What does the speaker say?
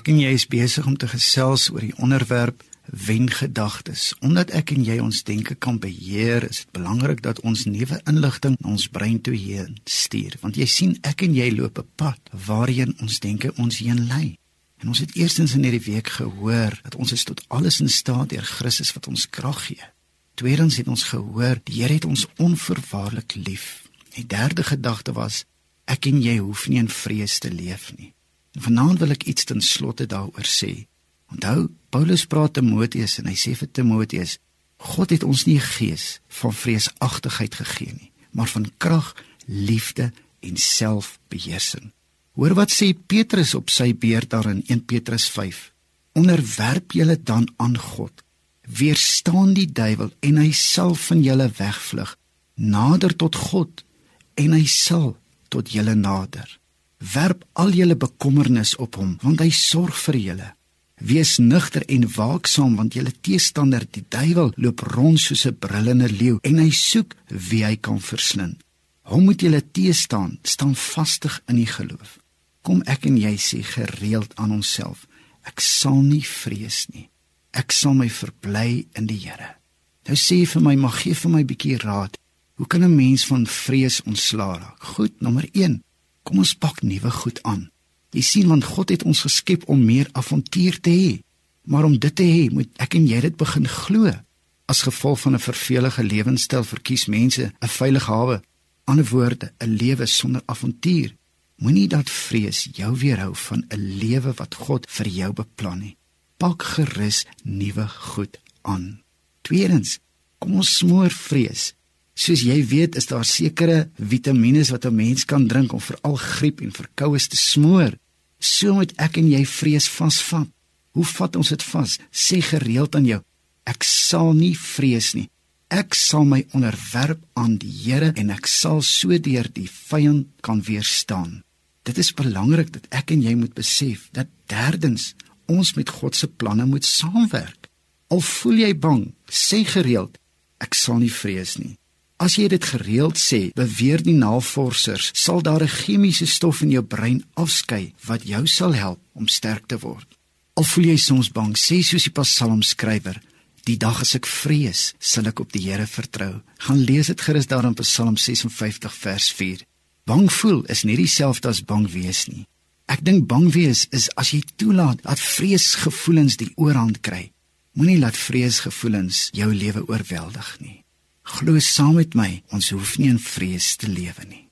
Ek en jy is besig om te gesels oor die onderwerp wengedagtes. Omdat ek en jy ons denke kan beheer, is dit belangrik dat ons nuwe inligting na ons brein toe heen stuur, want jy sien ek en jy loop 'n pad waarheen ons denke ons heen lei. En ons het eerstens in hierdie week gehoor dat ons is tot alles in staat deur Christus wat ons krag gee. Tweedens het ons gehoor die Here het ons onverwaarlik lief. Die derde gedagte was ek en jy hoef nie in vrees te leef nie. Vanaand wil ek iets ten slotte daaroor sê. Onthou, Paulus praat te Timoteus en hy sê vir Timoteus: God het ons nie 'n gees van vreesagtigheid gegee nie, maar van krag, liefde en selfbeheersing. Hoor wat sê Petrus op sy beurt daar in 1 Petrus 5. Onderwerp julle dan aan God. Weerstaan die duiwel en hy sal van julle wegvlug. Nader tot God en hy sal tot julle nader. Werp al julle bekommernis op hom, want hy sorg vir julle. Wees nugter en waaksaam want julle teestander die duiwel loop rond soos 'n brullende leeu en hy soek wie hy kan verslind. Hom moet julle teestaan, staan vastig in die geloof. Kom ek en jy sê gereeld aan onsself, ek sal nie vrees nie. Ek sal my verbly in die Here. Nou sê vir my, mag gee vir my 'n bietjie raad. Hoe kan 'n mens van vrees ontslaa raak? Goed, nommer 1. Kom ons pak nuwe goed aan. Jy sien want God het ons geskep om meer avontuur te hê. Maar om dit te hê, moet ek en jy dit begin glo. As gevolg van 'n vervelige lewenstyl verkies mense 'n veilige hawe, ander woorde, 'n lewe sonder avontuur. Moenie dat vrees jou weerhou van 'n lewe wat God vir jou beplan nie. Pak gerus nuwe goed aan. Tweedens, kom ons smoor vrees. Soos jy weet, is daar sekere vitamiene wat 'n mens kan drink om veral griep en verkoues te smoor. So moet ek en jy vrees vasvat. Hoe vat ons dit vas? Sê gereeld aan jou: Ek sal nie vrees nie. Ek sal my onderwerp aan die Here en ek sal so deur die vyand kan weerstaan. Dit is belangrik dat ek en jy moet besef dat derdens ons met God se planne moet saamwerk. Al voel jy bang, sê gereeld: Ek sal nie vrees nie. As jy dit gereeld sê, beweer die navorsers, sal daar 'n chemiese stof in jou brein afskei wat jou sal help om sterk te word. Al voel jy soms bang, sê soos die Psalmskrywer, die dag as ek vrees, sal ek op die Here vertrou. Gaan lees dit gerus daar in Psalm 56 vers 4. Bang voel is nie dieselfde as bang wees nie. Ek dink bang wees is as jy toelaat dat vreesgevoelens die oorhand kry. Moenie laat vreesgevoelens jou lewe oorweldig nie. Glo saam met my, ons hoef nie in vrees te lewe nie.